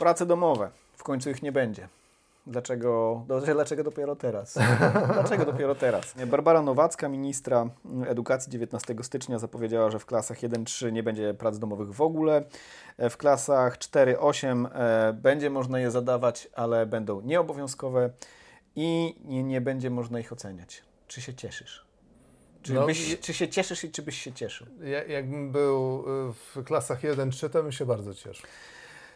Prace domowe. W końcu ich nie będzie. Dlaczego, dlaczego dopiero teraz? dlaczego dopiero teraz? Barbara Nowacka, ministra edukacji 19 stycznia zapowiedziała, że w klasach 1-3 nie będzie prac domowych w ogóle. W klasach 4-8 e, będzie można je zadawać, ale będą nieobowiązkowe i nie, będzie można ich oceniać. Czy się cieszysz? Czy, no, byś, czy się cieszysz i czy byś się cieszył? Ja, jakbym był y, w klasach 1-3, to bym się bardzo cieszył.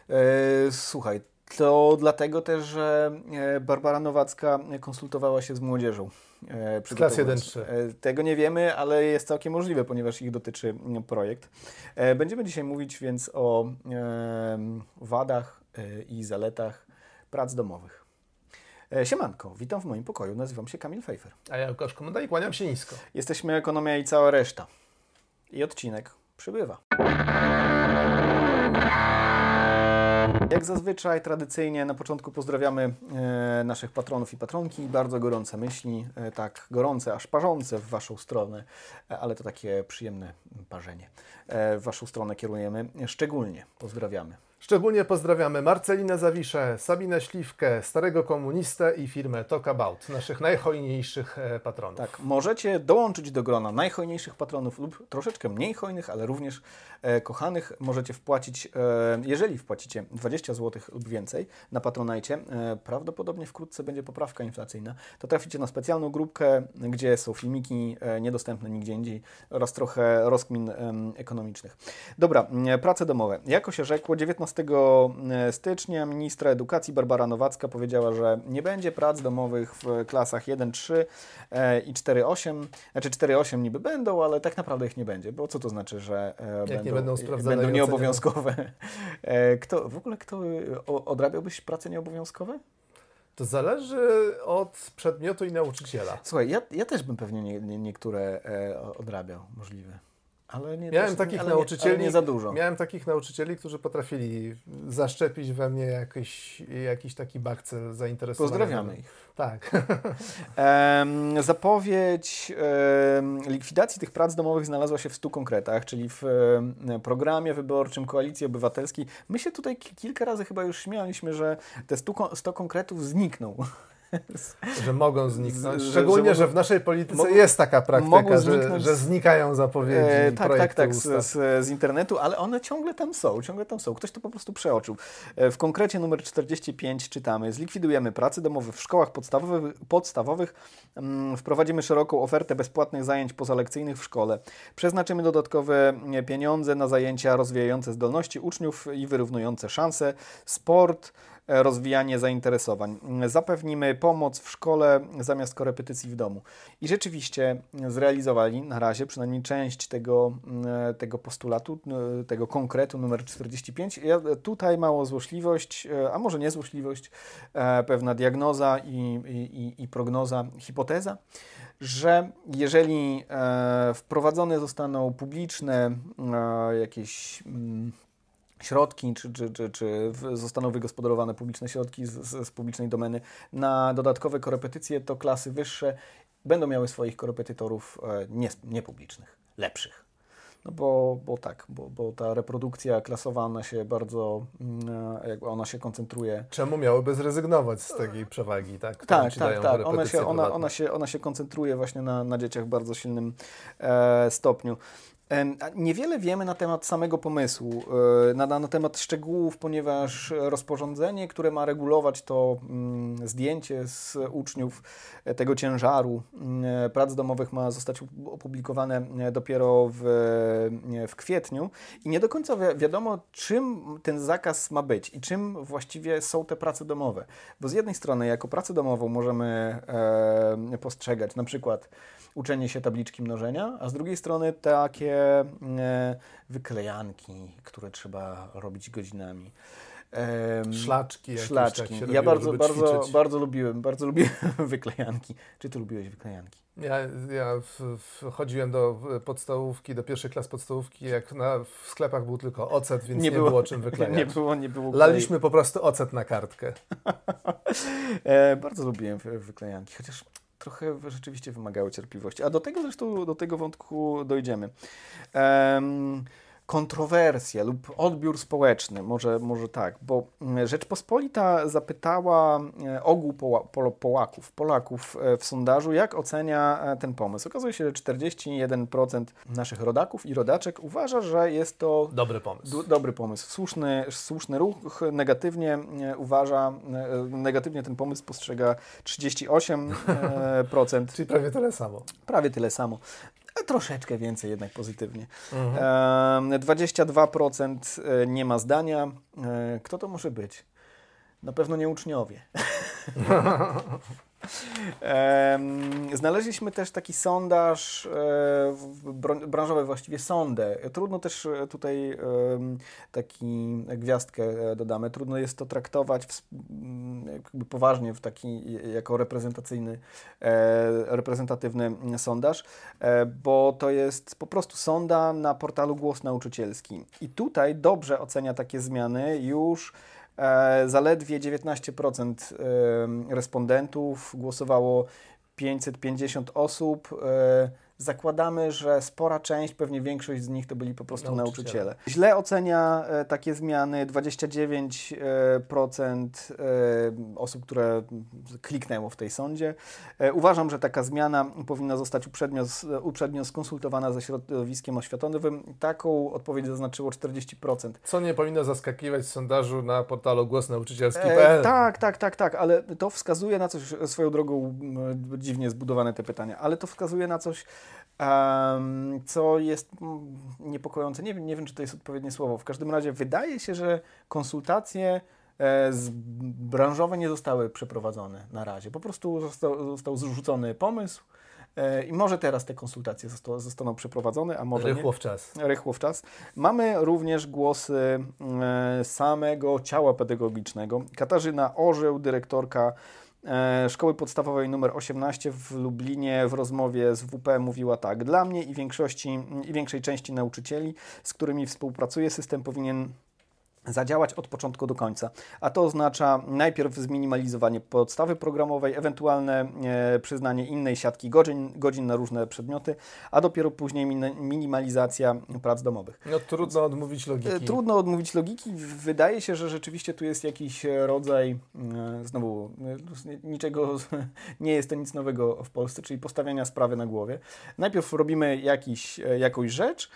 E, słuchaj, to dlatego też, że e, Barbara Nowacka konsultowała się z młodzieżą. E, Klas 1-3. E, tego nie wiemy, ale jest całkiem możliwe, ponieważ ich dotyczy projekt. Będziemy dzisiaj mówić więc o wadach i zaletach prac domowych. Siemanko, witam w moim pokoju, nazywam się Kamil Fejfer. A ja Łukasz Komenda i kłaniam się nisko. Jesteśmy Ekonomia i cała reszta. I odcinek przybywa. Jak zazwyczaj, tradycyjnie na początku pozdrawiamy e, naszych patronów i patronki. Bardzo gorące myśli, e, tak gorące, aż parzące w Waszą stronę, e, ale to takie przyjemne parzenie. E, w Waszą stronę kierujemy szczególnie. Pozdrawiamy. Szczególnie pozdrawiamy Marcelinę Zawiszę, Sabinę Śliwkę, Starego Komunistę i firmę Talk About, naszych najhojniejszych e, patronów. Tak, możecie dołączyć do grona najhojniejszych patronów lub troszeczkę mniej hojnych, ale również e, kochanych. Możecie wpłacić, e, jeżeli wpłacicie 20 zł lub więcej na Patronajcie, e, prawdopodobnie wkrótce będzie poprawka inflacyjna, to traficie na specjalną grupkę, gdzie są filmiki e, niedostępne nigdzie indziej oraz trochę rozkmin ekonomicznych. Dobra, prace domowe. Jako się rzekło, 19 15 e, stycznia ministra edukacji Barbara Nowacka powiedziała, że nie będzie prac domowych w klasach 1-3 e, i 4-8. Znaczy 4-8 niby będą, ale tak naprawdę ich nie będzie, bo co to znaczy, że e, będą, nie będą, będą nieobowiązkowe? Kto, w ogóle kto odrabiałbyś prace nieobowiązkowe? To zależy od przedmiotu i nauczyciela. Słuchaj, ja, ja też bym pewnie nie, nie, niektóre odrabiał, możliwe. Ale nie, miałem też, takich ale nauczycieli, nie, nie, za dużo. Miałem takich nauczycieli, którzy potrafili zaszczepić we mnie jakiś, jakiś taki bakcel zainteresowania. Pozdrawiamy ich. Tak. zapowiedź likwidacji tych prac domowych znalazła się w 100 konkretach, czyli w programie wyborczym Koalicji Obywatelskiej. My się tutaj kilka razy chyba już śmialiśmy, że te 100, 100 konkretów znikną. że mogą zniknąć. Szczególnie, że, że, w naszej polityce jest taka praktyka, że, że znikają zapowiedzi. E, tak, tak, tak, z, z, z, internetu, ale one ciągle tam są, ciągle tam są. Ktoś to po prostu przeoczył. E, w konkrecie numer 45 czytamy: Zlikwidujemy prace domowe w szkołach podstawowych, podstawowych mm, wprowadzimy szeroką ofertę bezpłatnych zajęć pozalekcyjnych w szkole. Przeznaczymy dodatkowe pieniądze na zajęcia rozwijające zdolności uczniów i wyrównujące szanse. Sport, E, rozwijanie zainteresowań. Zapewnimy pomoc w szkole zamiast korepetycji w domu. I rzeczywiście zrealizowali na razie przynajmniej część tego, e, tego postulatu, e, tego konkretu numer 45. Ja, tutaj mało złośliwość, a może nie złośliwość, pewna diagnoza i, i, i prognoza, hipoteza że jeżeli e, wprowadzone zostaną publiczne e, jakieś mm, środki, czy, czy, czy, czy zostaną wygospodarowane publiczne środki z, z, publicznej domeny na dodatkowe korepetycje, to klasy wyższe będą miały swoich korepetytorów e, niepublicznych, lepszych. No bo, bo tak, bo, bo ta reprodukcja klasowa, ona się bardzo, mm, e, jakby ona się koncentruje. Czemu miałyby zrezygnować z takiej przewagi, tak? Tak, tak, tak. Ona się, ona, ona, się, ona się koncentruje właśnie na, na dzieciach w bardzo silnym e, stopniu. Niewiele wiemy na temat samego pomysłu, e, na, na temat szczegółów, ponieważ rozporządzenie, które ma regulować to mm, zdjęcie z uczniów e, tego ciężaru mm, e, prac domowych ma zostać opublikowane dopiero w, w kwietniu i nie do końca wi wiadomo, czym ten zakaz ma być i czym właściwie są te prace domowe. Bo z jednej strony jako pracę domową możemy e, postrzegać na przykład uczenie się tabliczki mnożenia, a z drugiej strony takie e, wyklejanki, które trzeba robić godzinami. szlaczki. Szlaczki. Tak ja bardzo, bardzo, bardzo lubiłem, bardzo lubiłem wyklejanki. Czy ty lubiłeś wyklejanki? Ja, ja w, w, chodziłem do podstałówki, do pierwszej klas podstałówki, jak na, w sklepach był tylko ocet, więc nie, nie było, było, czym wyklejać. Nie było, nie było. Laliśmy po prostu ocet na kartkę. e, bardzo lubiłem wyklejanki, chociaż trochę rzeczywiście wymagały cierpliwości. A do tego zresztą, do tego wątku dojdziemy. Um, kontrowersje lub odbiór społeczny, może, może tak, bo mm, Rzeczpospolita zapytała e, ogół Polaków, Polaków e, w sondażu, jak ocenia e, ten pomysł. Okazuje się, że 41% naszych rodaków i rodaczek uważa, że jest to dobry pomysł. dobry pomysł, słuszny, słuszny ruch, negatywnie uważa, negatywnie ten pomysł postrzega 38%. Czyli prawie tyle samo. Prawie tyle samo. Troszeczkę więcej jednak pozytywnie. Mhm. 22% e, nie ma zdania. E, kto to może być? Na pewno nie uczniowie. Znaleźliśmy też taki sondaż e, branżowy, właściwie sondę. Trudno też e, tutaj taki gwiazdkę e, dodamy. Trudno jest to traktować w, poważnie w taki, jako reprezentacyjny, reprezentatywny sondaż, bo to jest po prostu sonda na portalu Głos Nauczycielski. I tutaj dobrze ocenia takie zmiany już zaledwie 19% respondentów głosowało 550 osób. E, zakładamy, że spora część, pewnie większość z nich to byli po prostu nauczyciele. nauczyciele. Źle ocenia e, takie zmiany 29% e, e, osób, które kliknęło w tej sądzie. Uważam, że taka zmiana powinna zostać uprzednio, uprzednio skonsultowana ze środowiskiem oświatowym. Taką odpowiedź zaznaczyło 40%. Co nie powinno zaskakiwać w sondażu na portalu głosnauczycielski.pl. E, tak, tak, tak, tak, ale to wskazuje na coś, swoją drogą dziwnie zbudowane te pytania, ale to wskazuje na coś, co jest niepokojące. Nie, nie wiem, czy to jest odpowiednie słowo. W każdym razie wydaje się, że konsultacje e, z branżowe nie zostały przeprowadzone na razie. Po prostu został, został zrzucony pomysł e, i może teraz te konsultacje zostaną, zostaną przeprowadzone, a może Rychło w czas. Rychło w czas. Mamy również głosy e, samego ciała pedagogicznego. Katarzyna Orzeł, dyrektorka szkoły Podstawowej nr 18 w Lublinie w rozmowie z WP mówiła tak: Dla mnie i większości i większej części nauczycieli, z którymi współpracuję, system powinien zadziałać od początku do końca. A to oznacza najpierw zminimalizowanie podstawy programowej, ewentualne e, przyznanie innej siatki godzin, godzin na różne przedmioty, a dopiero później min, minimalizacja prac domowych. No trudno odmówić logiki. E, trudno odmówić logiki. Wydaje się, że rzeczywiście tu jest jakiś rodzaj, e, znowu, niczego, nie jest to nic nowego w Polsce, czyli postawiania sprawy na głowie. Najpierw robimy jakiś, jakąś rzecz,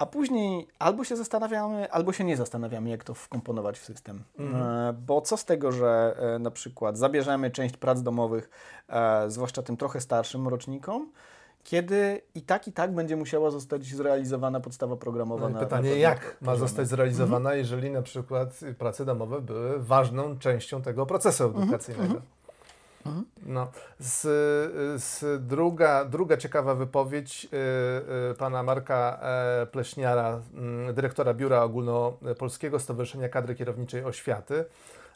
a później albo się zastanawiamy, albo się nie zastanawiamy, jak to wkomponować w system. Mhm. E, bo co z tego, że e, na przykład zabierzemy część prac domowych, e, zwłaszcza tym trochę starszym rocznikom, kiedy i tak, i tak będzie musiała zostać zrealizowana podstawa programowa. No pytanie, na jak ma zostać zrealizowana, mhm. jeżeli na przykład prace domowe były ważną częścią tego procesu mhm. edukacyjnego. Mhm. No. Z, z druga, druga ciekawa wypowiedź y, y, pana Marka e, Pleśniara, y, dyrektora Biura Ogólnopolskiego Stowarzyszenia Kadry Kierowniczej Oświaty.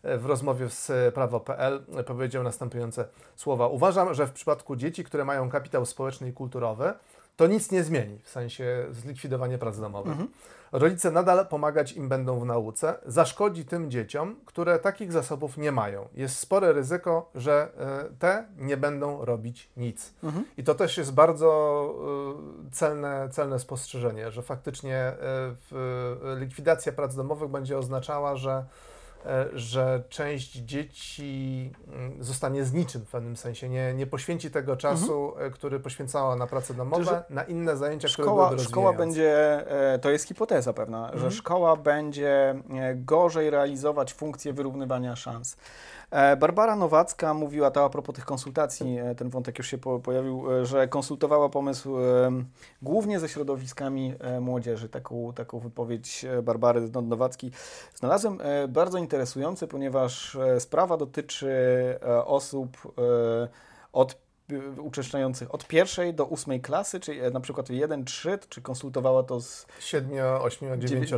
E, w rozmowie z prawo.pl powiedział następujące słowa. Uważam, że w przypadku dzieci, które mają kapitał społeczny i kulturowy, to nic nie zmieni, w sensie zlikwidowanie prac domowych. Mhm. Rodzice nadal pomagać im będą w nauce, zaszkodzi tym dzieciom, które takich zasobów nie mają. Jest spore ryzyko, że e, te nie będą robić nic. Mhm. I to też jest bardzo e, celne, celne spostrzeżenie, że faktycznie e, likwidacja prac domowych będzie oznaczała, że że część dzieci mm, zostanie z niczym w pewnym sensie, nie, nie poświęci tego czasu, mhm. E, który poświęcała na prace domowe, na inne zajęcia, szkoła, które Szkoła będzie, e, to jest hipoteza pewna, mhm. że szkoła będzie gorzej realizować funkcję wyrównywania szans. E, Barbara Nowacka mówiła to a propos tych konsultacji, e, ten wątek już się pojawił, e, że konsultowała pomysł głównie ze środowiskami młodzieży. Taką, taką wypowiedź Barbary Nowackiej znalazłem bardzo interesujący, ponieważ sprawa dotyczy osób od uczęszczających od pierwszej do ósmej klasy, czyli na przykład 1-3, czy konsultowała to z 7, 8, 9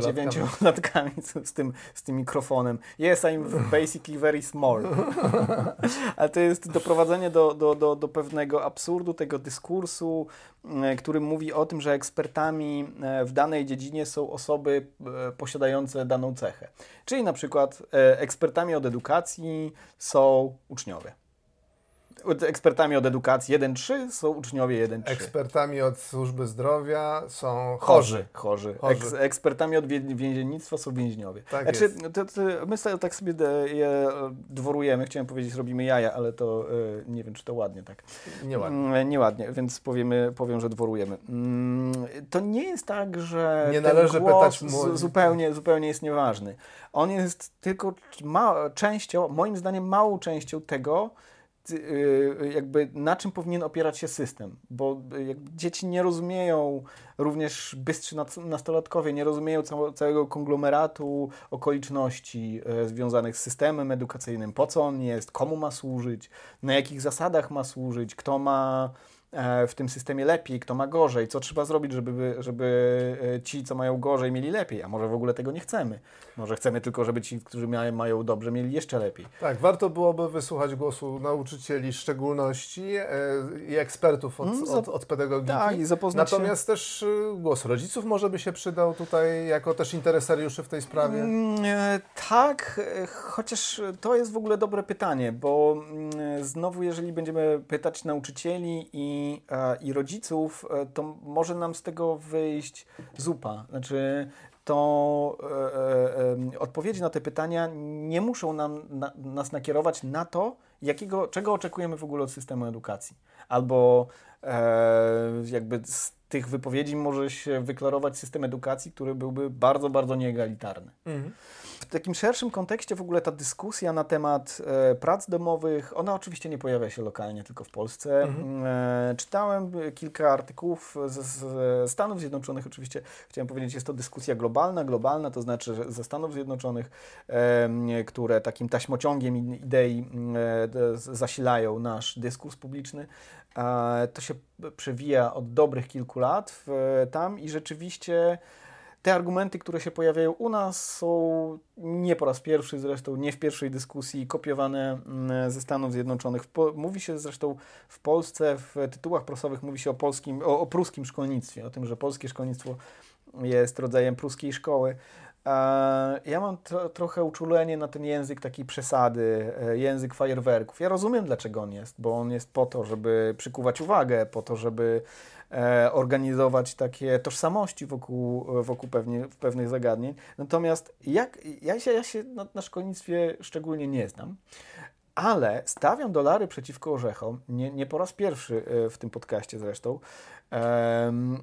latkami z, tym, z tym mikrofonem. Yes, I'm basically very small. Ale to jest doprowadzenie do, do, do, do pewnego absurdu tego dyskursu, e, który mówi o tym, że ekspertami e, w danej dziedzinie są osoby e, posiadające daną cechę. Czyli na przykład ekspertami od edukacji są uczniowie. Ekspertami od edukacji 1-3 są uczniowie 1-3. Ekspertami od służby zdrowia są chorzy. Chorzy. chorzy. Eks, ekspertami od więziennictwa są więźniowie. Tak znaczy, to, to, my sobie, tak sobie je dworujemy, chciałem powiedzieć robimy jaja, ale to e, nie wiem, czy to ładnie tak. Nieładnie. Mm, nieładnie, więc powiemy, powiem, że dworujemy. Mm, to nie jest tak, że nie należy pytać mu... zupełnie, zupełnie jest nieważny. On jest tylko ma, częścią, moim zdaniem małą częścią tego, jakby na czym powinien opierać się system, bo dzieci nie rozumieją, również bystrzy nastolatkowie nie rozumieją całego konglomeratu okoliczności związanych z systemem edukacyjnym, po co on jest, komu ma służyć, na jakich zasadach ma służyć, kto ma E, w tym systemie lepiej, kto ma gorzej, co trzeba zrobić, żeby, żeby e, ci, co mają gorzej, mieli lepiej, a może w ogóle tego nie chcemy. Może chcemy tylko, żeby ci, którzy mają, mają dobrze, mieli jeszcze lepiej. Tak, warto byłoby wysłuchać głosu nauczycieli szczególności e, i ekspertów od, mm, od, od pedagogiki. Tak, i zapoznać Natomiast się... też głos rodziców może by się przydał tutaj jako też interesariuszy w tej sprawie. Mm, tak, chociaż to jest w ogóle dobre pytanie, bo mm, znowu jeżeli będziemy pytać nauczycieli i i, rodziców, e, to może nam z tego wyjść zupa. Znaczy, to e, e, odpowiedzi na te pytania nie muszą nam, na, nas nakierować na to, jakiego, czego oczekujemy w ogóle od systemu edukacji. Albo e, jakby z tych wypowiedzi może się wyklarować system edukacji, który byłby bardzo, bardzo nieegalitarny. Mhm. W takim szerszym kontekście w ogóle ta dyskusja na temat e, prac domowych, ona oczywiście nie pojawia się lokalnie, tylko w Polsce. Mhm. E, czytałem kilka artykułów z, z, Stanów Zjednoczonych, oczywiście chciałem powiedzieć, jest to dyskusja globalna, globalna, to znaczy ze Stanów Zjednoczonych, e, które takim taśmociągiem idei e, zasilają nasz dyskurs publiczny. E, to się przewija od dobrych kilku lat w, tam i rzeczywiście te argumenty, które się pojawiają u nas, są nie po raz pierwszy, zresztą nie w pierwszej dyskusji, kopiowane mm, ze Stanów Zjednoczonych. Mówi się zresztą w Polsce, w tytułach prasowych mówi się o, polskim, o, o pruskim szkolnictwie, o tym, że polskie szkolnictwo jest rodzajem pruskiej szkoły. Ja mam tro, trochę uczulenie na ten język takiej przesady, e, język fajerwerków. Ja rozumiem, dlaczego on jest, bo on jest po to, żeby przykuwać uwagę, po to, żeby organizować takie tożsamości wokół, wokół pewnie, pewnych zagadnień. Natomiast jak, ja się, ja się na, na szkolnictwie szczególnie nie znam, ale stawiam dolary przeciwko orzechom, nie, nie po raz pierwszy e, w tym podcaście zresztą,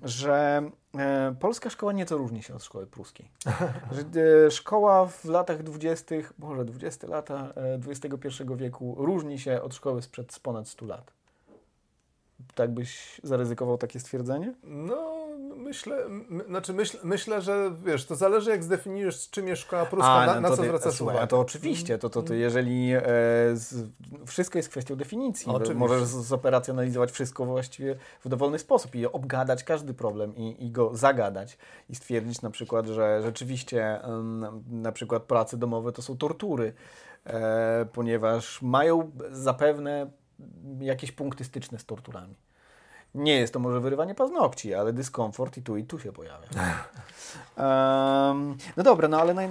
że e, polska szkoła nieco różni się od szkoły pruskiej. Że e, szkoła w latach 20., może 20 lata XXI wieku różni się od szkoły sprzed ponad 100 lat. Tak byś zaryzykował takie stwierdzenie? No, myślę, my, znaczy myśl, myślę, że wiesz, to zależy jak zdefiniujesz, czym jest szkoła pruska, A, no na, na co ty, zwracasz słuchaj, uwagę. to oczywiście, to, to, to jeżeli e, z, wszystko jest kwestią definicji, oczywiście. możesz zoperacjonalizować wszystko właściwie w dowolny sposób i obgadać każdy problem i, i go zagadać i stwierdzić na przykład, że rzeczywiście na przykład prace domowe to są tortury, e, ponieważ mają zapewne jakieś punkty styczne z torturami. Nie jest to może wyrywanie paznokci, ale dyskomfort i tu i tu się pojawia. Um, no dobra, no ale naj, e,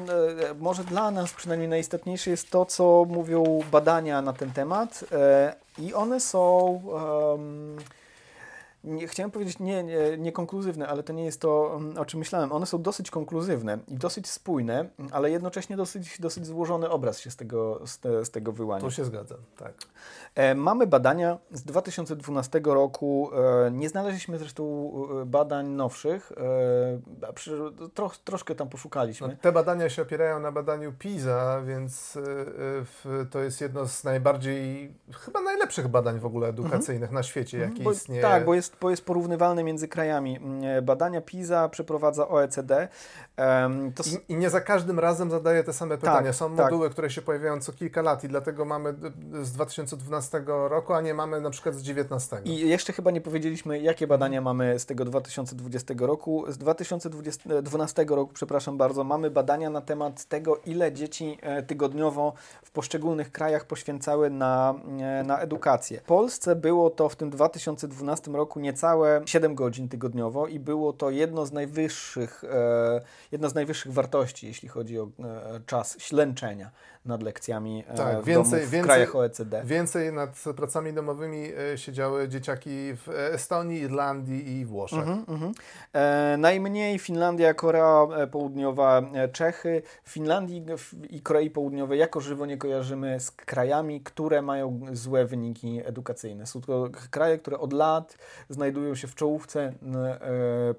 może dla nas przynajmniej najistotniejsze jest to, co mówią badania na ten temat e, i one są... Um, nie, chciałem powiedzieć nie, nie, niekonkluzywne, ale to nie jest to, mm, o czym myślałem. One są dosyć konkluzywne i dosyć spójne, ale jednocześnie dosyć, dosyć złożony obraz się z tego, z, te, z tego wyłania. Tu się zgadzam, tak. E, mamy badania z 2012 roku. E, nie znaleźliśmy zresztą e, badań nowszych. E, przy, tro, troszkę tam poszukaliśmy. No, te badania się opierają na badaniu PISA, więc e, w, to jest jedno z najbardziej, chyba najlepszych badań w ogóle edukacyjnych mhm. na świecie, jakie bo, istnieje. Tak, bo jest jest, jest porównywalne między krajami. Mm, e, badania PISA przeprowadza OECD. I, I, nie za każdym razem zadaje te same pytania. Tak, Są tak. moduły, które się pojawiają co kilka lat i dlatego mamy z 2012 roku, a nie mamy na przykład z 2019. I jeszcze chyba nie powiedzieliśmy, jakie badania mamy z tego 2020 roku. Z 2012 roku, przepraszam bardzo, mamy badania na temat tego, ile dzieci e, tygodniowo w poszczególnych krajach poświęcały na, e, na edukację. W Polsce było to w tym 2012 roku niecałe 7 godzin tygodniowo i było to jedno z najwyższych, e, jedna z najwyższych wartości, jeśli chodzi o e, czas ślęczenia nad lekcjami e, tak, w, więcej, domu, w więcej, krajach OECD. Więcej nad pracami domowymi siedziały dzieciaki w Estonii, Irlandii i Włoszech. Mm -hmm. e, najmniej Finlandia, Korea Południowa, Czechy. Finlandii i Korei Południowej jako żywo nie kojarzymy z krajami, które mają złe wyniki edukacyjne. Są to kraje, które od lat znajdują się w czołówce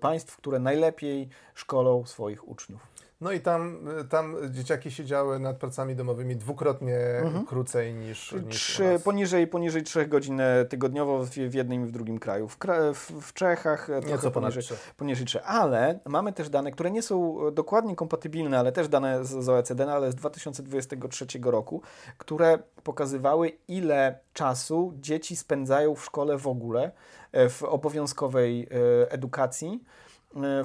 państw, które najlepiej szkolą swoich uczniów. No i tam, tam dzieciaki siedziały nad pracami domowymi dwukrotnie mhm. krócej niż, niż Trzy, poniżej, poniżej 3 godzin tygodniowo w jednym i w drugim kraju. W, w, w Czechach Nieco poniżej, 3. poniżej 3. Ale mamy też dane, które nie są dokładnie kompatybilne, ale też dane z, z OECD, no ale z 2023 roku, które pokazywały, ile czasu dzieci spędzają w szkole w ogóle, e, w obowiązkowej e, edukacji E,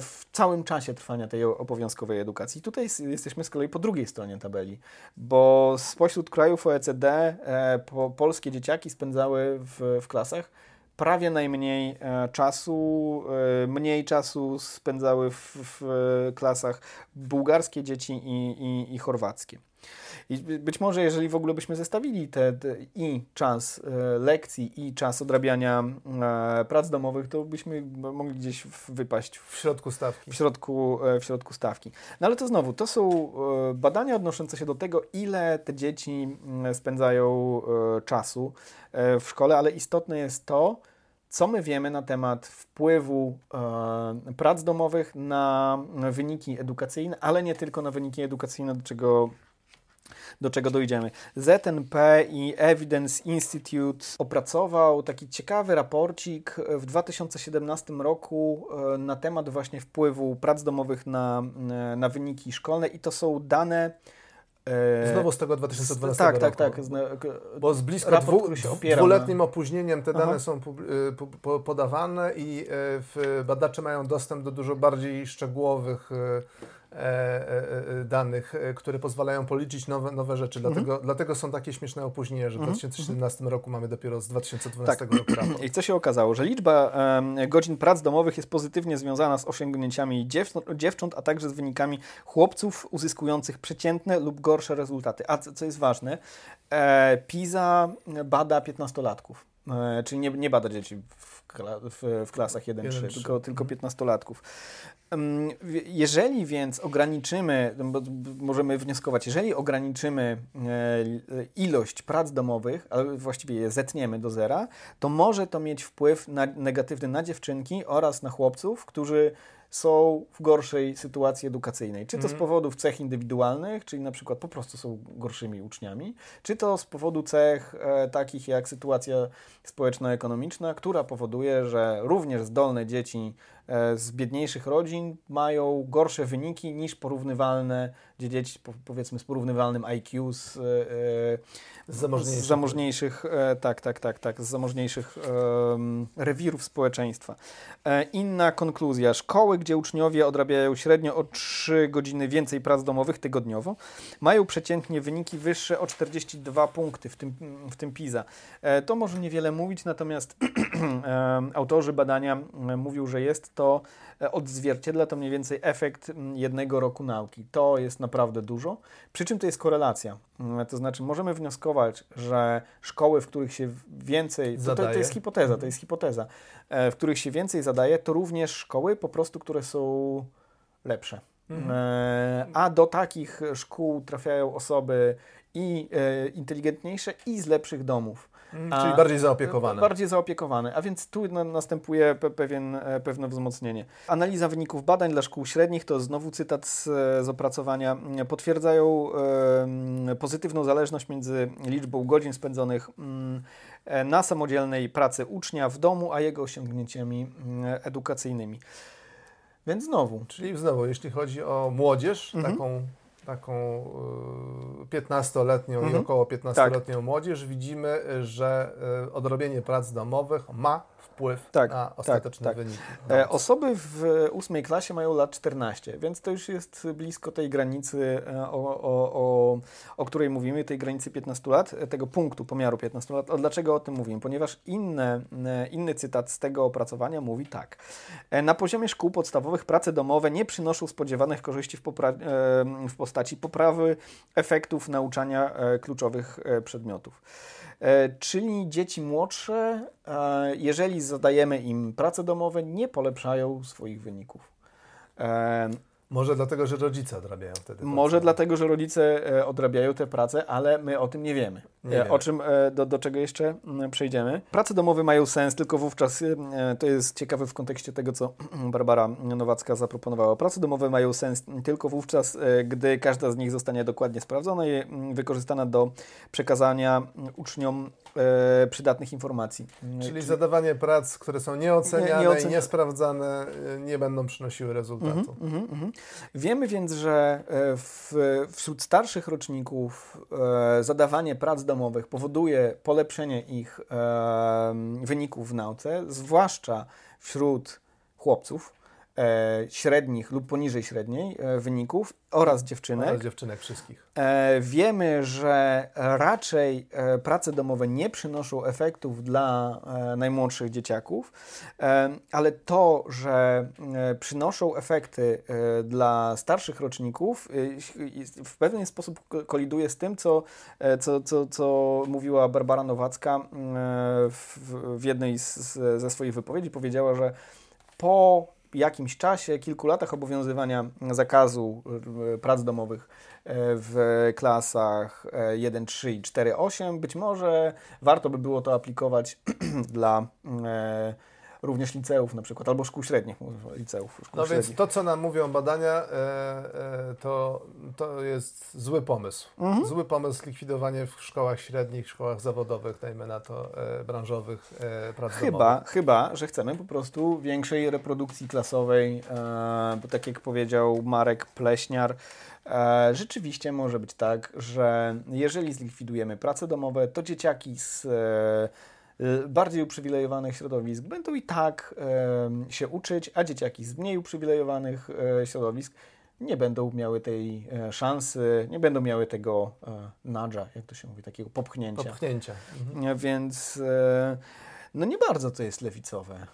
w całym czasie trwania tej obowiązkowej edukacji. Tutaj jesteśmy z kolei po drugiej stronie tabeli, bo spośród krajów OECD e, po, polskie dzieciaki spędzały w, w klasach prawie najmniej e, czasu, mniej czasu spędzały w, w klasach bułgarskie dzieci i, i, i chorwackie. I być może, jeżeli w ogóle byśmy zestawili te, te i czas e, lekcji, i czas odrabiania e, prac domowych, to byśmy mogli gdzieś wypaść w, w środku stawki. W środku, e, w środku stawki. No ale to znowu, to są badania odnoszące się do tego, ile te dzieci spędzają e, czasu w szkole, ale istotne jest to, co my wiemy na temat wpływu e, prac domowych na wyniki edukacyjne, ale nie tylko na wyniki edukacyjne, do czego do czego dojdziemy. ZNP i Evidence Institute opracował taki ciekawy raporcik w 2017 roku e, na temat właśnie wpływu prac domowych na, e, na wyniki szkolne i to są dane e, Znowu z tego 2012 tak, roku. Tak, tak, Bo z blisko raport, dwu, dwuletnim opóźnieniem te dane Aha. są podawane i badacze mają dostęp do dużo bardziej szczegółowych danych, które pozwalają policzyć nowe, nowe rzeczy. Mhm. Dlatego, dlatego są takie śmieszne opóźnienia, że w 2017 mhm. roku mamy dopiero z 2012 tak. roku raport. I co się okazało? Że liczba godzin prac domowych jest pozytywnie związana z osiągnięciami dziewcząt, a także z wynikami chłopców uzyskujących przeciętne lub gorsze rezultaty. A co, co jest ważne, PISA bada 15-latków. Czyli nie, nie bada dzieci w, w, w klasach 1-3, tylko, tylko 15-latków. Jeżeli więc ograniczymy, bo możemy wnioskować, jeżeli ograniczymy e, ilość prac domowych, ale właściwie je zetniemy do zera, to może to mieć wpływ na, negatywny na dziewczynki oraz na chłopców, którzy są w gorszej sytuacji edukacyjnej. Czy to z mhm. powodów cech indywidualnych, czyli na przykład po prostu są gorszymi uczniami, czy to z powodu cech e, takich jak sytuacja społeczno-ekonomiczna, która powoduje, że również zdolne dzieci z biedniejszych rodzin mają gorsze wyniki niż porównywalne dzieci, powiedzmy z porównywalnym IQ z, e, z zamożniejszych, z zamożniejszych tak, tak, tak, tak, z zamożniejszych um, rewirów społeczeństwa. Inna konkluzja. Szkoły, gdzie uczniowie odrabiają średnio o 3 godziny więcej prac domowych tygodniowo, mają przeciętnie wyniki wyższe o 42 punkty w tym, w tym PISA. E, to może niewiele mówić, natomiast autorzy badania mówią, że jest to e, odzwierciedla to mniej więcej efekt jednego roku nauki. To jest naprawdę dużo. Przy czym to jest korelacja. To znaczy możemy wnioskować, że szkoły, w których się więcej... To, to, to jest hipoteza, to jest hipoteza. E, w których się więcej zadaje, to również szkoły po prostu, które są lepsze. Mhm. E, a do takich szkół trafiają osoby i inteligentniejsze, i z lepszych domów. Mhm, a, czyli bardziej zaopiekowane. Bardziej zaopiekowane, a więc tu następuje pewien, pewne wzmocnienie. Analiza wyników badań dla szkół średnich, to znowu cytat z, z opracowania, potwierdzają e, pozytywną zależność między liczbą godzin spędzonych E, na samodzielnej pracy ucznia w domu, a jego osiągnięciami mm, edukacyjnymi. Więc znowu. Czyli znowu, jeśli chodzi o młodzież, mhm. taką, taką 15-letnią mhm. i około 15-letnią tak. młodzież, widzimy, że e, odrobienie prac domowych ma wpływ Tak, na tak, tak. wyniki. E, Osoby w ósmej klasie mają lat 14, więc to już jest blisko tej granicy, e, o, o, o, o której mówimy, tej granicy 15 lat, e, tego punktu pomiaru 15 lat. A dlaczego o tym mówimy? Ponieważ inne, e, inny cytat z tego opracowania mówi tak. E, Na poziomie szkół podstawowych prace domowe nie przynoszą spodziewanych korzyści w, e, w postaci poprawy efektów nauczania e, kluczowych e, przedmiotów. E, Czyli dzieci młodsze, e, jeżeli zadajemy im prace domowe, nie polepszają swoich wyników. Może dlatego, że rodzice odrabiają wtedy. Może pracę. dlatego, że rodzice e, odrabiają te prace, ale my o tym nie wiemy. Nie E, wiemy. O czym, e, do, do czego jeszcze mm, przejdziemy. Prace domowe mają sens tylko wówczas, to jest ciekawe w kontekście tego, co Barbara Nowacka zaproponowała. Prace domowe mają sens tylko wówczas, gdy każda z nich zostanie dokładnie sprawdzona i mm, wykorzystana do przekazania mm, uczniom e, przydatnych informacji. Czyli zadawanie prac, które są nieoceniane Nie- nieocenia- i niesprawdzane, y, nie będą przynosiły rezultatu. Mhm, mhm. Wiemy więc, że e, w, wśród starszych roczników e, zadawanie prac domowych powoduje polepszenie ich e, wyników w nauce, zwłaszcza wśród chłopców e, średnich lub poniżej średniej e, wyników oraz dziewczynek. Ale dziewczynek wszystkich. E, wiemy, że raczej e, prace domowe nie przynoszą efektów dla e, najmłodszych dzieciaków, e, ale to, że e, przynoszą efekty e, dla starszych roczników, e, w pewien sposób ko- koliduje z tym, co, e, co, co, co mówiła Barbara Nowacka e, w, w jednej z, ze swoich wypowiedzi. Powiedziała, że po jakimś czasie, kilku latach obowiązywania zakazu e, prac domowych e, w klasach e, 1, 3 i 4, 8, być może warto by było to aplikować dla e, również liceów na przykład, albo szkół średnich, liceów, szkół No więc średnich. to, co nam mówią badania, e, e, to, to jest zły pomysł. Mhm. Zły pomysł likwidowanie w szkołach średnich, szkołach zawodowych, dajmy na to e, branżowych prac Chyba, domowych. chyba, że chcemy po prostu większej reprodukcji klasowej, bo tak jak powiedział Marek Pleśniar, rzeczywiście może być tak, że jeżeli zlikwidujemy prace domowe, to dzieciaki z bardziej uprzywilejowanych środowisk będą i tak się uczyć, a dzieciaki z mniej uprzywilejowanych e, środowisk nie będą miały tej e, szansy, nie będą miały tego e, nudge'a, jak to się mówi, takiego popchnięcia. Popchnięcia. Mhm. Więc no nie bardzo to jest lewicowe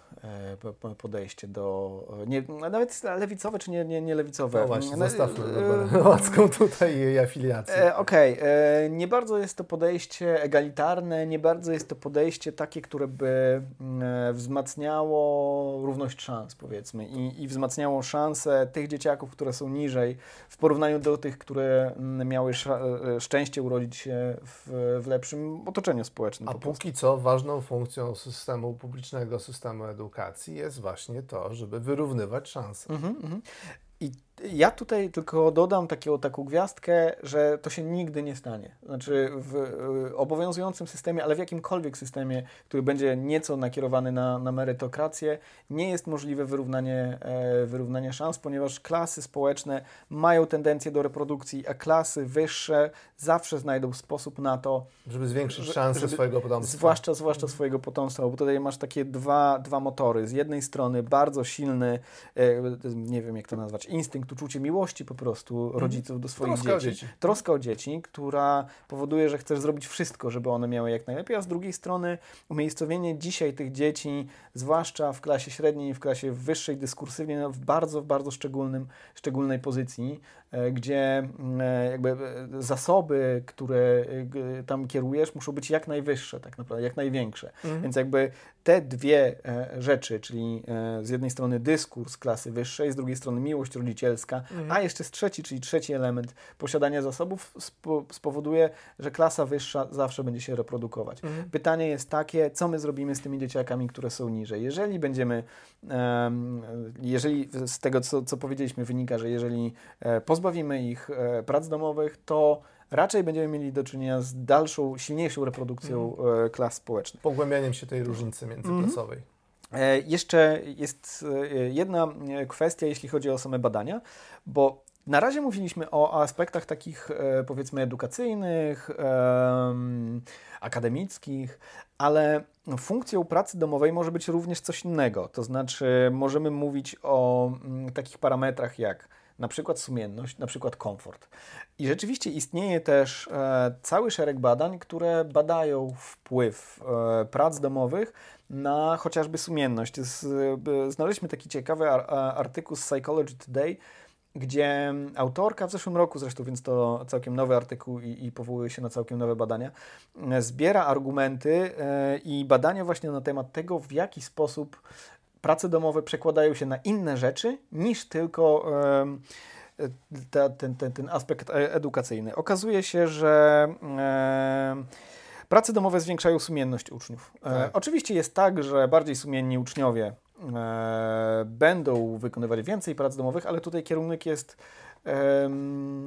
podejście do. e, Nie, nawet lewicowe czy nie, nie, nie lewicowe. No właśnie, No, zostawmy e, Barbarę Nowacką tutaj i jej afiliację. E, Okej, e, nie bardzo jest to podejście egalitarne, nie bardzo jest to podejście takie, które by mm, e, wzmacniało równość szans, powiedzmy, i, i wzmacniało szanse tych dzieciaków, które są niżej, w porównaniu do tych, które mm, miały e, szczęście urodzić się w, w lepszym otoczeniu społecznym. A po póki co ważną funkcją systemu publicznego, systemu edukacji jest właśnie to, żeby wyrównywać szanse. Mhm, mhm. I ja tutaj tylko dodam taką, taką gwiazdkę, że to się nigdy nie stanie. Znaczy w obowiązującym systemie, ale w jakimkolwiek systemie, który będzie nieco nakierowany na, na merytokrację, nie jest możliwe wyrównanie, e, wyrównanie szans, ponieważ klasy społeczne mają tendencję do reprodukcji, a klasy wyższe zawsze znajdą sposób na to, Żeby zwiększyć Że- szanse żeby- swojego potomstwa. Zwłaszcza, zwłaszcza swojego potomstwa, bo tutaj masz takie dwa, dwa motory. Z jednej strony bardzo silny, e, nie wiem jak to nazwać, instynkt, uczucie miłości po prostu rodziców do swoich Troska o dzieci. dzieci. Troska o dzieci, która powoduje, że chcesz zrobić wszystko, żeby one miały jak najlepiej, a z drugiej strony umiejscowienie dzisiaj tych dzieci, zwłaszcza w klasie średniej, w klasie wyższej, dyskursywnie, no, w bardzo, w bardzo szczególnym, szczególnej pozycji, gdzie mm, e, jakby e, zasoby, które e, tam kierujesz, muszą być jak najwyższe, tak naprawdę, jak największe. Mhm. Więc jakby te dwie e, rzeczy, czyli e, z jednej strony dyskurs klasy wyższej, z drugiej strony miłość rodzicielska, Mhm. a jeszcze z trzeci, czyli trzeci element posiadania zasobów spo, spowoduje, że klasa wyższa zawsze będzie się reprodukować. Mhm. Pytanie jest takie, co my zrobimy z tymi dzieciakami, które są niżej. Jeżeli będziemy, em, jeżeli z tego, co, co powiedzieliśmy, wynika, że jeżeli e, pozbawimy ich e, prac domowych, to raczej będziemy mieli do czynienia z dalszą, silniejszą reprodukcją e, klas społecznych. Pogłębianiem się tej różnicy międzyklasowej. E, Jeszcze jest jedna kwestia, jeśli chodzi o same badania, bo Na razie mówiliśmy o aspektach takich, e, powiedzmy, edukacyjnych, akademickich, ale funkcją pracy domowej może być również coś innego. To znaczy, możemy mówić o mm, takich parametrach jak na przykład sumienność, na przykład komfort. I rzeczywiście istnieje też e, cały szereg badań, które badają wpływ e, prac domowych na chociażby sumienność. Znaleźliśmy taki ciekawy artykuł z Psychology Today, gdzie autorka w zeszłym roku zresztą, więc to całkiem nowy artykuł i, i powołuje się na całkiem nowe badania, e, zbiera argumenty e, i badania właśnie na temat tego, w jaki sposób prace domowe przekładają się na inne rzeczy niż tylko ta, ten, ten, ten aspekt e, edukacyjny. Okazuje się, że prace domowe zwiększają sumienność uczniów. Tak. Oczywiście jest tak, że bardziej sumienni uczniowie e, będą wykonywać więcej prac domowych, ale tutaj kierunek jest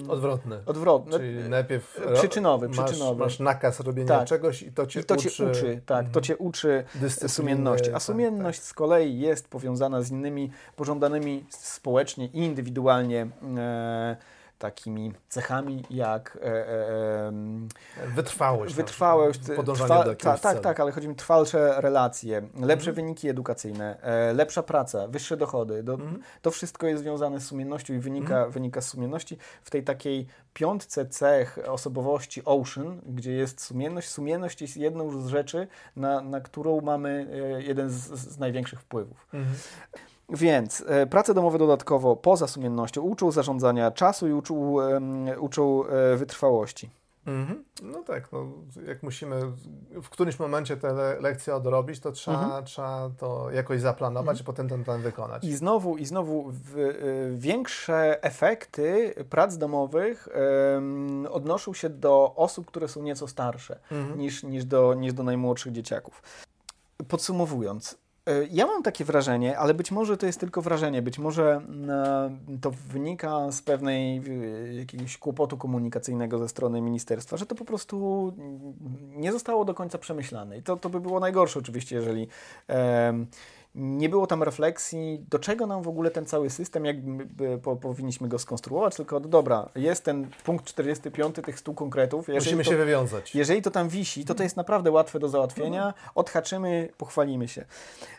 odwrotny. Odwrotny. Czyli najpierw przyczynowy, masz, przyczynowy. masz nakaz robienia tak. czegoś i to cię I to uczy. Cię uczy tak, to cię uczy sumienności. A tak, sumienność tak, tak. z kolei jest powiązana z innymi pożądanymi społecznie i indywidualnie e, takimi cechami jak e, e, wytrwałość, wytrwałość podążanie do ta, Tak, tak, ale chodzi mi o trwalsze relacje, lepsze mhm. wyniki edukacyjne, e, lepsza praca, wyższe dochody. Do, mhm. To wszystko jest związane z sumiennością i wynika, mhm. wynika z sumienności. W tej takiej piątce cech osobowości Ocean, gdzie jest sumienność, sumienność jest jedną z rzeczy, na, na którą mamy e, jeden z, z największych wpływów. Więc e, prace domowe dodatkowo poza sumiennością uczą zarządzania czasu i uczą, e, uczą e, wytrwałości. Mhm. No tak, no, jak musimy w którymś momencie te le lekcje odrobić, to trzeba, mhm. trzeba to jakoś zaplanować mhm. i potem ten plan wykonać. I znowu, i znowu w, y, większe efekty prac domowych y, odnoszą się do osób, które są nieco starsze mhm. niż, niż, do, niż do najmłodszych dzieciaków. Podsumowując, E, ja mam takie wrażenie, ale być może to jest tylko wrażenie, być może e, to wynika z pewnej e, jakiegoś kłopotu komunikacyjnego ze strony ministerstwa, że to po prostu nie zostało do końca przemyślane. I to, to by było najgorsze oczywiście, jeżeli nie było tam refleksji, do czego nam w ogóle ten cały system, jak po, powinniśmy go skonstruować, tylko no dobra, jest ten punkt 45 tych 100 konkretów. Musimy to, się wywiązać. Jeżeli to tam wisi, to to jest naprawdę łatwe do załatwienia, odhaczymy, pochwalimy się.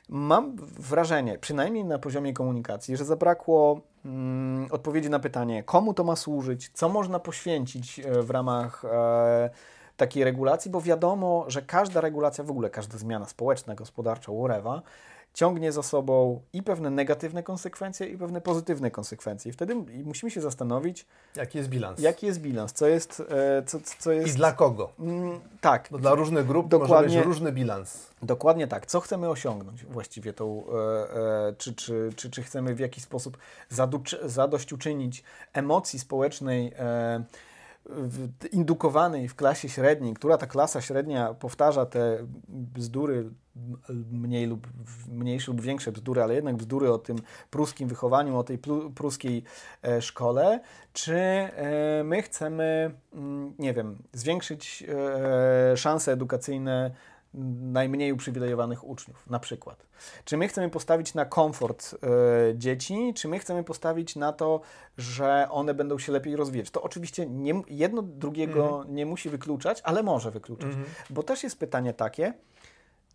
Mam wrażenie, przynajmniej na poziomie komunikacji, że zabrakło mm, odpowiedzi na pytanie, komu to ma służyć, co można poświęcić e, w ramach e, takiej regulacji, bo wiadomo, że każda regulacja, w ogóle każda zmiana społeczna, gospodarcza, whatever, ciągnie za sobą i pewne negatywne konsekwencje, i pewne pozytywne konsekwencje. I wtedy musimy się zastanowić, jaki jest bilans. Jaki jest bilans, co jest. E, co, co jest... I dla kogo? Mm, tak. Bo dla różnych grup dokładnie, może być różny bilans. Dokładnie tak. Co chcemy osiągnąć właściwie tą, e, e, czy, czy, czy, czy chcemy w jakiś sposób zadośćuczynić emocji społecznej indukowanej w klasie średniej, która ta klasa średnia powtarza te bzdury, mniej lub mniejsze lub większe bzdury, ale jednak bzdury o tym pruskim wychowaniu, o tej pruskiej e, szkole, czy e, my chcemy, mm, nie wiem, zwiększyć e, szanse edukacyjne najmniej uprzywilejowanych uczniów, na przykład. Czy my chcemy postawić na komfort y, dzieci, czy my chcemy postawić na to, że one będą się lepiej rozwijać? To oczywiście nie, jedno drugiego mhm. nie musi wykluczać, ale może wykluczać. Mhm. Bo też jest pytanie takie,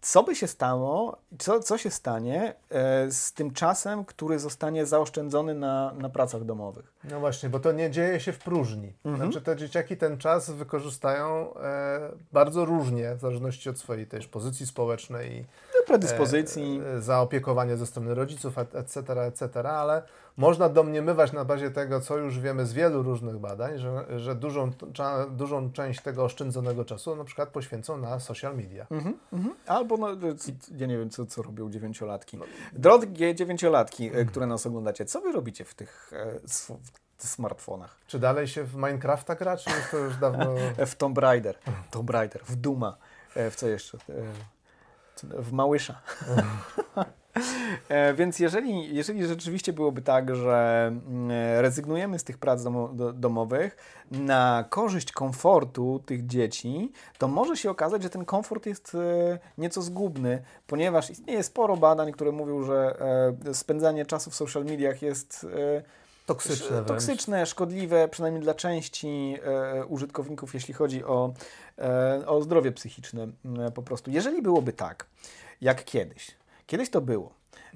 co by się stało, co, co się stanie e, z tym czasem, który zostanie zaoszczędzony na, na pracach domowych? No właśnie, bo to nie dzieje się w próżni. Mhm. Znaczy te dzieciaki ten czas wykorzystają e, bardzo różnie, w zależności od swojej też pozycji społecznej. No, predyspozycji. E, zaopiekowania ze strony rodziców, etc., etc., ale można domniemywać na bazie tego, co już wiemy z wielu różnych badań, że, że dużą, cza, dużą część tego oszczędzonego czasu na przykład poświęcą na social media. Mhm, mhm. Albo, no, ja nie wiem, co, co robią dziewięciolatki. No. Drogie dziewięciolatki, mhm. które nas oglądacie, co wy robicie w tych w smartfonach. Czy dalej się w Minecrafta gra, czy to już dawno... w Tomb Raider, Tomb Raider, w Duma, e, w co jeszcze? E, w Małysza. E, więc jeżeli, jeżeli rzeczywiście byłoby tak, że mm, rezygnujemy z tych prac domowych na korzyść komfortu tych dzieci, to może się okazać, że ten komfort jest e, nieco zgubny, ponieważ istnieje sporo badań, które mówią, że e, spędzanie czasu w social mediach jest toksyczne, toksyczne szkodliwe, przynajmniej dla części e, użytkowników, jeśli chodzi o, e, o zdrowie psychiczne e, po prostu. Jeżeli byłoby tak, jak kiedyś, kiedyś to było,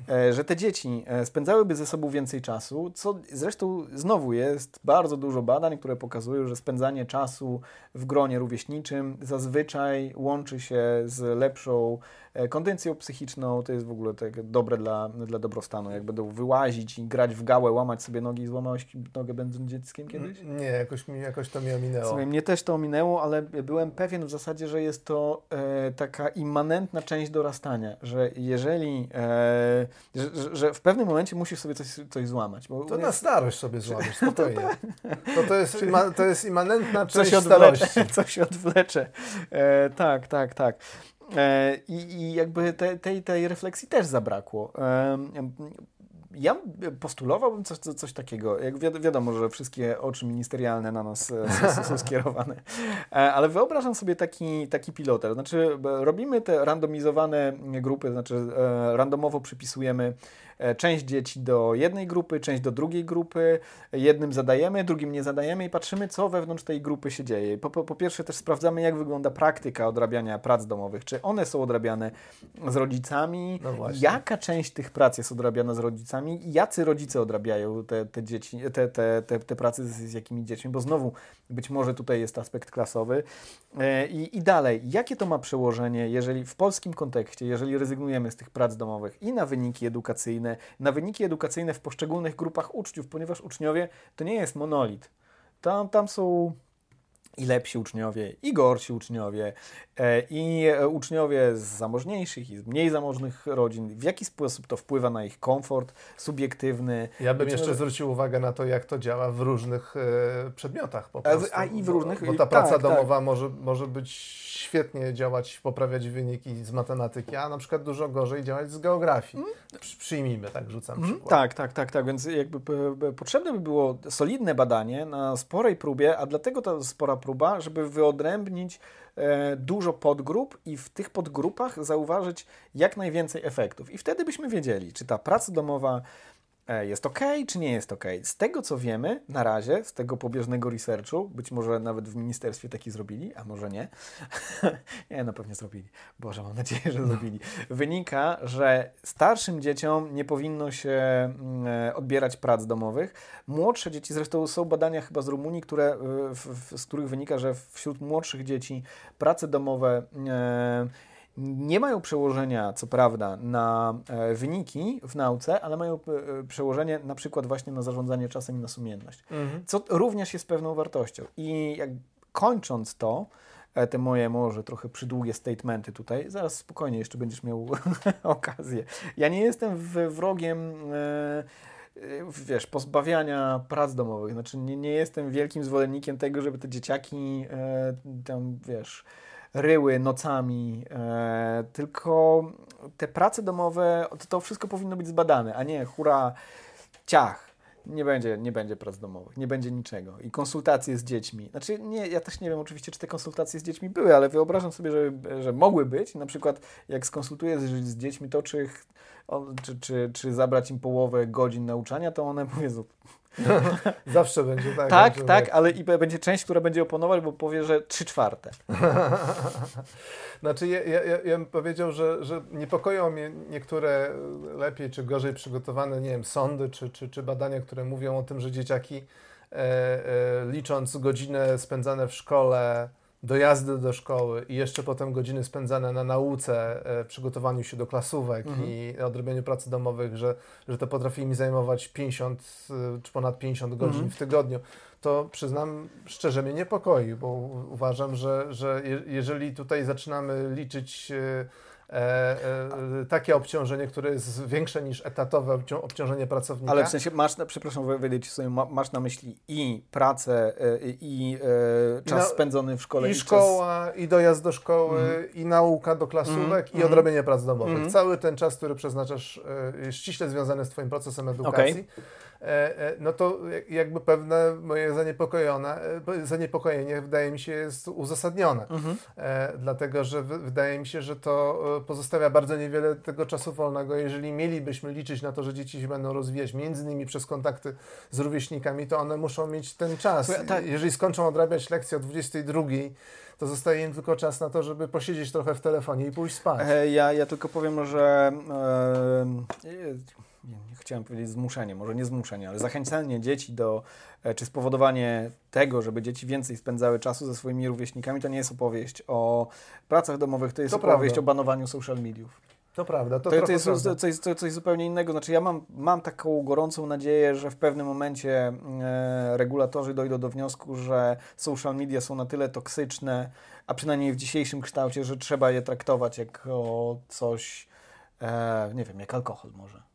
E, że te dzieci e, spędzałyby ze sobą więcej czasu, co zresztą znowu jest bardzo dużo badań, które pokazują, że spędzanie czasu w gronie rówieśniczym zazwyczaj łączy się z lepszą kondycją psychiczną, to jest w ogóle tak dobre dla, dla dobrostanu. Jak będą wyłazić i grać w gałę, łamać sobie nogi, złamałeś nogę będąc dzieckiem kiedyś? Nie, jakoś, mi, jakoś to mnie ominęło. Słuchaj, mnie też to ominęło, ale byłem pewien w zasadzie, że jest to e, taka immanentna część dorastania, że jeżeli, e, że, że, w pewnym momencie musisz sobie coś, coś złamać. to na starość sobie złamiesz, spokojnie. To, to, jest, to jest immanentna część coś starości. Coś odwlecze. E, tak, tak, tak. E, I, I, jakby te, tej, tej refleksji też zabrakło. E, ja postulowałbym coś, coś takiego. Jak wi wiadomo, że wszystkie oczy ministerialne na nas e, są skierowane, e, ale wyobrażam sobie taki, taki piloter. Znaczy, robimy te randomizowane grupy, znaczy randomowo przypisujemy część dzieci do jednej grupy, część do drugiej grupy. Jednym zadajemy, drugim nie zadajemy i patrzymy, co wewnątrz tej grupy się dzieje. Po, po, po pierwsze też sprawdzamy, jak wygląda praktyka odrabiania prac domowych. Czy one są odrabiane z rodzicami? No Jaka część tych prac jest odrabiana z rodzicami? Jacy rodzice odrabiają te, te, dzieci, te, te, te, te prace z, z jakimi dziećmi? Bo znowu być może tutaj jest aspekt klasowy. E, I, I dalej, jakie to ma przełożenie, jeżeli w polskim kontekście, jeżeli rezygnujemy z tych prac domowych i na wyniki edukacyjne, na wyniki edukacyjne w poszczególnych grupach uczniów, ponieważ uczniowie to nie jest monolit. Tam, tam są i lepsi uczniowie, i gorsi uczniowie, e, i uczniowie z zamożniejszych i z mniej zamożnych rodzin. W jaki sposób to wpływa na ich komfort subiektywny? Ja bym jeszcze zwrócił uwagę na to, jak to działa w różnych e, przedmiotach po prostu. A, i w różnych... Bo, bo ta praca tak, domowa tak. Może, może być świetnie działać, poprawiać wyniki z matematyki, a na przykład dużo gorzej działać z geografii. Mm. Przyjmijmy, tak rzucam mm, przykład. Tak, tak, tak, tak. Więc jakby potrzebne by było solidne badanie na sporej próbie, a dlatego ta spora próba, żeby wyodrębnić e, dużo podgrup i w tych podgrupach zauważyć jak najwięcej efektów. I wtedy byśmy wiedzieli, czy ta praca domowa jest ok, czy nie jest ok. Z tego co wiemy, na razie, z tego pobieżnego researchu, być może nawet w ministerstwie taki zrobili, a może nie. nie, no pewnie zrobili. Boże, mam nadzieję, że zrobili. Wynika, że starszym dzieciom nie powinno się mm, e, odbierać prac domowych. Młodsze dzieci, zresztą są badania chyba z Rumunii, które, e, w, w, z których wynika, że wśród młodszych dzieci prace domowe e, nie mają przełożenia, co prawda, na e, wyniki w nauce, ale mają e, przełożenie na przykład właśnie na zarządzanie czasem i na sumienność, mhm. co również jest pewną wartością. I jak kończąc to, e, te moje może trochę przydługie statementy tutaj, zaraz spokojnie jeszcze będziesz miał okazję. Ja nie jestem wrogiem wiesz, pozbawiania prac domowych. Znaczy nie, nie jestem wielkim zwolennikiem tego, żeby te dzieciaki tam, wiesz, ryły nocami, e, tylko te prace domowe, to, wszystko powinno być zbadane, a nie hura, ciach. Nie będzie, nie będzie prac domowych, nie będzie niczego. I konsultacje z dziećmi. Znaczy, nie, ja też nie wiem oczywiście, czy te konsultacje z dziećmi były, ale wyobrażam sobie, że, że mogły być. Na przykład, jak skonsultuję z, z dziećmi, to czy, czy, czy, czy zabrać im połowę godzin nauczania, to one powiedzą, Zawsze będzie tak. Tak, tak, tak, ale i będzie część, która będzie oponować, bo powie, że trzy czwarte. znaczy, ja, ja, ja bym powiedział, że, że niepokoją mnie niektóre lepiej czy gorzej przygotowane, nie wiem, sądy czy, czy, czy badania, które mówią o tym, że dzieciaki e, e, licząc godziny spędzane w szkole, dojazdy do szkoły i jeszcze potem godziny spędzane na nauce, e, przygotowaniu się do klasówek mhm. i odrobieniu pracy domowych, że, że to potrafi mi zajmować 50 e, czy ponad 50 godzin mhm. w tygodniu, to przyznam szczerze mnie niepokoi, bo uważam, że, że jeżeli tutaj zaczynamy liczyć e, takie obciążenie, które jest większe niż etatowe obciążenie pracownika. Ale w sensie masz, na, przepraszam, wejdę Ci sobie, masz na myśli i pracę, e, i czas I na, spędzony w szkole. I, i szkoła, czas... i dojazd do szkoły, mm. i nauka do klasówek, mm. i odrobienie prac domowych. Mm. Cały ten czas, który przeznaczasz, jest ściśle związany z Twoim procesem edukacji. Okay. No to jakby pewne moje zaniepokojone, zaniepokojenie wydaje mi się jest uzasadnione. Mhm. Dlatego, że wydaje mi się, że to pozostawia bardzo niewiele tego czasu wolnego. Jeżeli mielibyśmy liczyć na to, że dzieci się będą rozwijać między innymi przez kontakty z rówieśnikami, to one muszą mieć ten czas. Tak. Jeżeli skończą odrabiać lekcję o 22, to zostaje im tylko czas na to, żeby posiedzieć trochę w telefonie i pójść spać. E, ja, ja tylko powiem, że e, chciałem powiedzieć zmuszenie, może nie zmuszenie, ale zachęcanie dzieci do, e, czy spowodowanie tego, żeby dzieci więcej spędzały czasu ze swoimi rówieśnikami, to nie jest opowieść o pracach domowych, to jest to opowieść prawda. o banowaniu social mediów. To prawda. To, to, to jest prawda. Coś, coś, coś zupełnie innego. Znaczy ja mam, mam taką gorącą nadzieję, że w pewnym momencie e, regulatorzy dojdą do wniosku, że social media są na tyle toksyczne, a przynajmniej w dzisiejszym kształcie, że trzeba je traktować jako coś, e, nie wiem, jak alkohol może.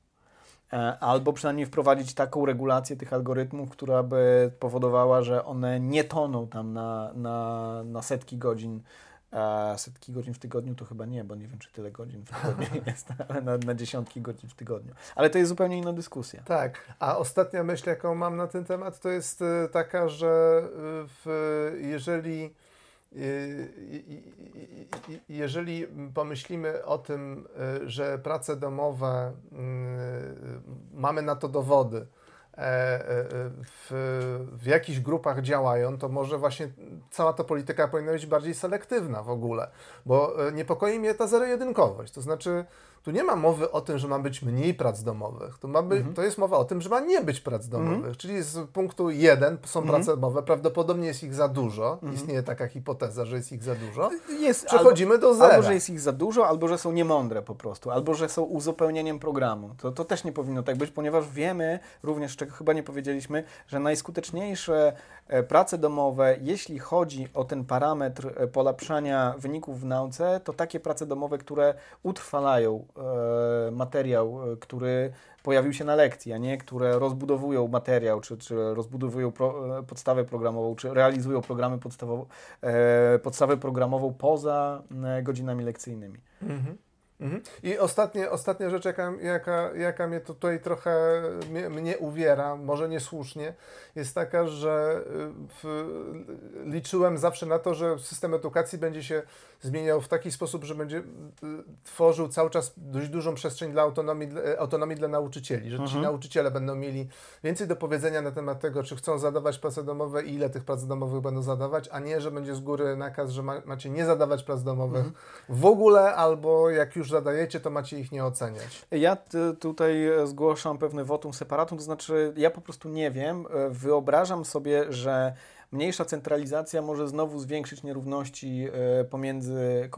E, albo przynajmniej wprowadzić taką regulację tych algorytmów, która by powodowała, że one nie toną tam na, na, na setki godzin a setki godzin w tygodniu to chyba nie, bo nie wiem, czy tyle godzin w tygodniu jest, ale na, na, dziesiątki godzin w tygodniu. Ale to jest zupełnie inna dyskusja. Tak, a ostatnia myśl, jaką mam na ten temat, to jest e, taka, że e, w, jeżeli e, jeżeli pomyślimy o tym, że prace domowe, mm, mamy na to dowody, E, e, w, w jakichś grupach działają, to może właśnie cała ta polityka powinna być bardziej selektywna w ogóle, bo e, niepokoi mnie ta zero-jedynkowość. To znaczy, tu nie ma mowy o tym, że ma być mniej prac domowych. Tu ma by, mhm. To jest mowa o tym, że ma nie być prac domowych. Mhm. Czyli z punktu jeden są mhm. prace domowe, prawdopodobnie jest ich za dużo. Mhm. Istnieje taka hipoteza, że jest ich za dużo. Jest, Przechodzimy albo, do zera. Albo, że jest ich za dużo, albo, że są niemądre po prostu. Albo, że są uzupełnieniem programu. To, to też nie powinno tak być, ponieważ wiemy również, czego chyba nie powiedzieliśmy, że najskuteczniejsze prace domowe, jeśli chodzi o ten parametr e, polepszania wyników w nauce, to takie prace domowe, które utrwalają e, materiał, który pojawił się na lekcji, a nie które rozbudowują materiał, czy, czy rozbudowują pro, podstawę programową, czy realizują programy podstawową, podstawę programową poza godzinami lekcyjnymi. Mhm. Mhm. I ostatnie, ostatnia rzecz, jaka, jaka, jaka mnie tutaj trochę mnie, mnie uwiera, może niesłusznie, jest taka, że y, w, liczyłem zawsze na to, że system edukacji będzie się zmieniał w taki sposób, że będzie y, tworzył cały czas dość dużą przestrzeń dla autonomii, autonomii dla nauczycieli, że mhm. ci nauczyciele będą mieli więcej do powiedzenia na temat tego, czy chcą zadawać prace domowe i ile tych prac domowych będą zadawać, a nie, że będzie z góry nakaz, że ma, macie nie zadawać prac domowych mhm. w ogóle, albo jak już zadajecie, to macie ich nie oceniać. Ja tutaj zgłaszam pewny wotum separatum, to znaczy ja po prostu nie wiem, e, wyobrażam sobie, że mniejsza centralizacja może znowu zwiększyć nierówności e, pomiędzy,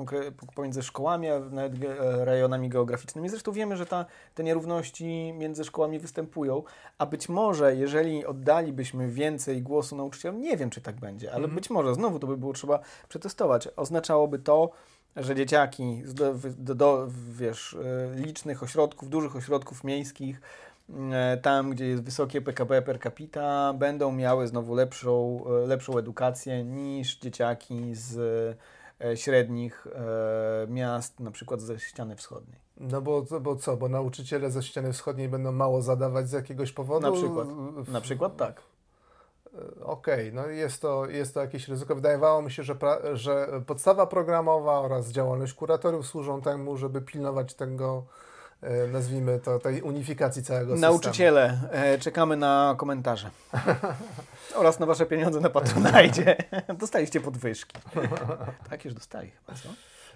pomiędzy szkołami, a nawet rejonami geograficznymi. Zresztą wiemy, że ta, te nierówności między szkołami występują, a być może, jeżeli oddalibyśmy więcej głosu nauczycielom, nie wiem, czy tak będzie, ale mhm. być może znowu to by było trzeba przetestować. Oznaczałoby to, że dzieciaki z do, do, do, wiesz, e, licznych ośrodków, dużych ośrodków miejskich, e, tam, gdzie jest wysokie PKB per capita, będą miały znowu lepszą, e, lepszą edukację niż dzieciaki z średnich miast, na przykład ze ściany wschodniej. No bo, bo co, bo nauczyciele ze ściany wschodniej będą mało zadawać z jakiegoś powodu? Na przykład, na przykład tak. Okej, okay, no jest to, jest to jakieś ryzyko. Wydawało mi się, że, pra, że podstawa programowa oraz działalność kuratoriów służą temu, żeby pilnować tego, e, nazwijmy to, tej unifikacji całego systemu. Nauczyciele, e, czekamy na komentarze. oraz na Wasze pieniądze na Patronite. Dostaliście podwyżki. tak, już dostali chyba, co?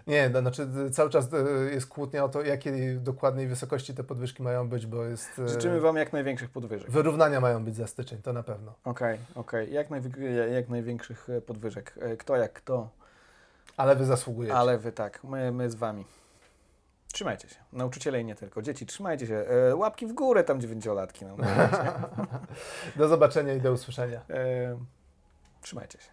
Nie, no, znaczy cały czas e, jest kłótnia o to, jakiej dokładnej wysokości te podwyżki mają być, bo jest... E, Życzymy Wam jak największych podwyżek. Wyrównania mają być za styczeń, to na pewno. Okej, okay, okej. Okay. Jak, najwy- jak największych e, podwyżek. Kto jak kto. Ale Wy zasługujecie. Ale Wy tak, my, my z Wami. Trzymajcie się. Nauczyciele i nie tylko. Dzieci, trzymajcie się. E, łapki w górę tam dziewięciolatki. No, do zobaczenia i do usłyszenia. E, trzymajcie się.